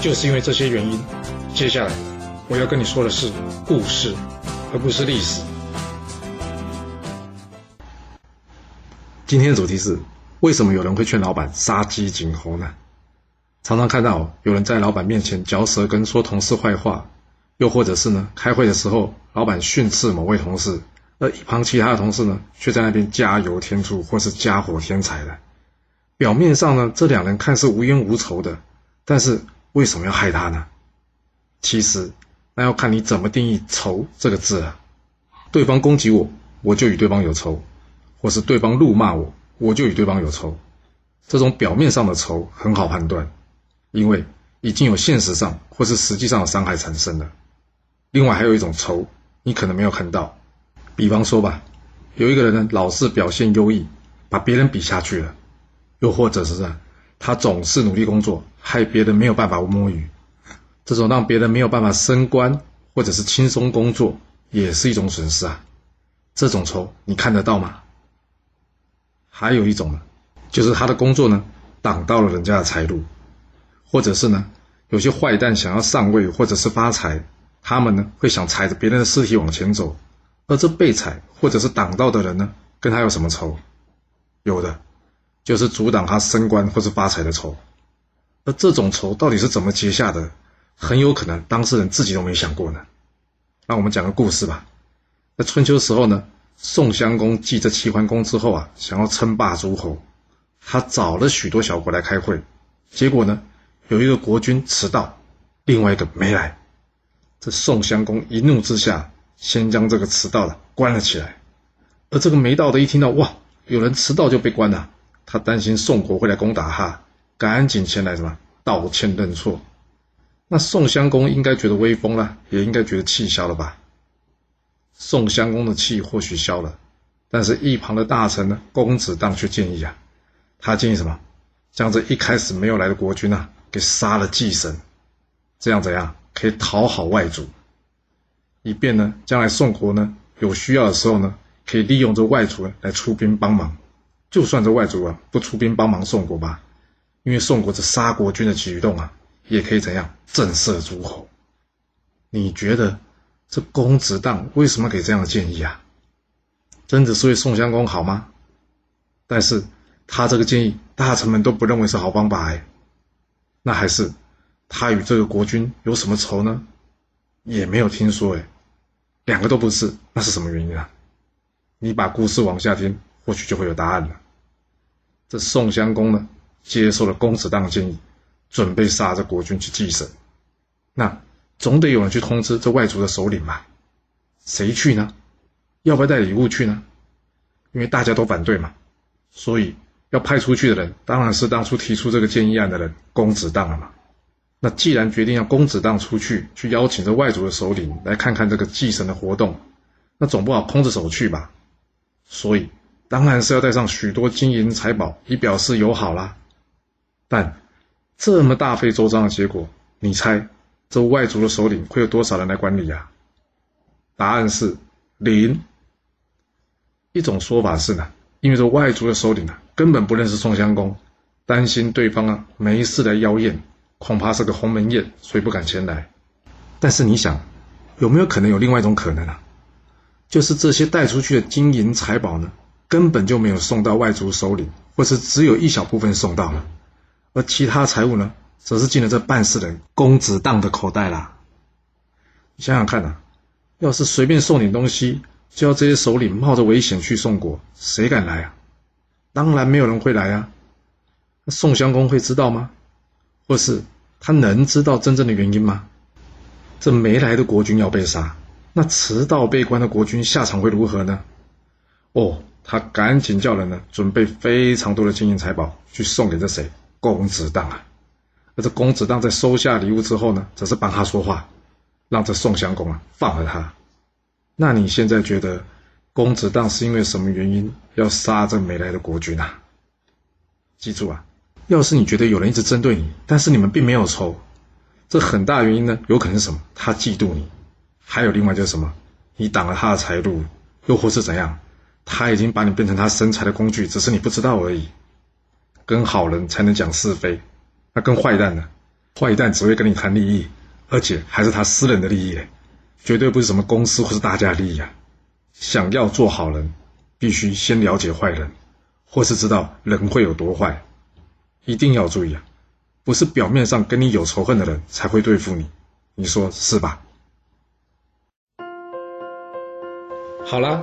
就是因为这些原因，接下来我要跟你说的是故事，而不是历史。今天的主题是：为什么有人会劝老板杀鸡儆猴呢？常常看到有人在老板面前嚼舌根，说同事坏话；又或者是呢，开会的时候，老板训斥某位同事，而一旁其他的同事呢，却在那边加油添醋，或是加火添柴的。表面上呢，这两人看似无冤无仇的，但是。为什么要害他呢？其实，那要看你怎么定义“仇”这个字啊。对方攻击我，我就与对方有仇；或是对方怒骂我，我就与对方有仇。这种表面上的仇很好判断，因为已经有现实上或是实际上的伤害产生了。另外还有一种仇，你可能没有看到。比方说吧，有一个人呢，老是表现优异，把别人比下去了；又或者是他总是努力工作。害别人没有办法摸鱼，这种让别人没有办法升官或者是轻松工作，也是一种损失啊。这种仇你看得到吗？还有一种呢，就是他的工作呢挡到了人家的财路，或者是呢有些坏蛋想要上位或者是发财，他们呢会想踩着别人的尸体往前走，而这被踩或者是挡到的人呢，跟他有什么仇？有的，就是阻挡他升官或是发财的仇。而这种仇到底是怎么结下的？很有可能当事人自己都没想过呢。那我们讲个故事吧。在春秋时候呢，宋襄公继这齐桓公之后啊，想要称霸诸侯，他找了许多小国来开会。结果呢，有一个国君迟到，另外一个没来。这宋襄公一怒之下，先将这个迟到的关了起来。而这个没到的一听到哇，有人迟到就被关了，他担心宋国会来攻打他。赶紧前来什么道歉认错？那宋襄公应该觉得威风了，也应该觉得气消了吧？宋襄公的气或许消了，但是一旁的大臣呢，公子当却建议啊，他建议什么？将这一开始没有来的国君啊，给杀了祭神，这样怎样可以讨好外族，以便呢，将来宋国呢有需要的时候呢，可以利用这外族来出兵帮忙。就算这外族啊不出兵帮忙宋国吧。因为宋国这杀国君的举动啊，也可以怎样震慑诸侯？你觉得这公子荡为什么给这样的建议啊？真的是为宋襄公好吗？但是他这个建议，大臣们都不认为是好方法哎。那还是他与这个国君有什么仇呢？也没有听说哎。两个都不是，那是什么原因啊？你把故事往下听，或许就会有答案了。这宋襄公呢？接受了公子当的建议，准备杀这国君去祭神。那总得有人去通知这外族的首领吧？谁去呢？要不要带礼物去呢？因为大家都反对嘛，所以要派出去的人当然是当初提出这个建议案的人公子当了嘛。那既然决定要公子当出去，去邀请这外族的首领来看看这个祭神的活动，那总不好空着手去吧？所以当然是要带上许多金银财宝，以表示友好啦。但这么大费周章的结果，你猜这外族的首领会有多少人来管理呀？答案是零。一种说法是呢，因为这外族的首领啊根本不认识宋襄公，担心对方啊没事来妖艳，恐怕是个鸿门宴，所以不敢前来。但是你想，有没有可能有另外一种可能啊？就是这些带出去的金银财宝呢，根本就没有送到外族首领，或是只有一小部分送到了。而其他财物呢，则是进了这办事人公子当的口袋啦。你想想看呐，要是随便送点东西，就要这些首领冒着危险去宋国，谁敢来啊？当然没有人会来啊。那宋襄公会知道吗？或是他能知道真正的原因吗？这没来的国君要被杀，那迟到被关的国君下场会如何呢？哦，他赶紧叫人呢，准备非常多的金银财宝去送给这谁？公子当啊，而这公子当在收下礼物之后呢，则是帮他说话，让这宋襄公啊放了他。那你现在觉得公子当是因为什么原因要杀这没来的国君啊？记住啊，要是你觉得有人一直针对你，但是你们并没有仇，这很大原因呢，有可能是什么？他嫉妒你，还有另外就是什么？你挡了他的财路，又或是怎样？他已经把你变成他生财的工具，只是你不知道而已。跟好人才能讲是非，那跟坏蛋呢？坏蛋只会跟你谈利益，而且还是他私人的利益，绝对不是什么公司或是大家利益啊！想要做好人，必须先了解坏人，或是知道人会有多坏。一定要注意啊，不是表面上跟你有仇恨的人才会对付你，你说是吧？好啦，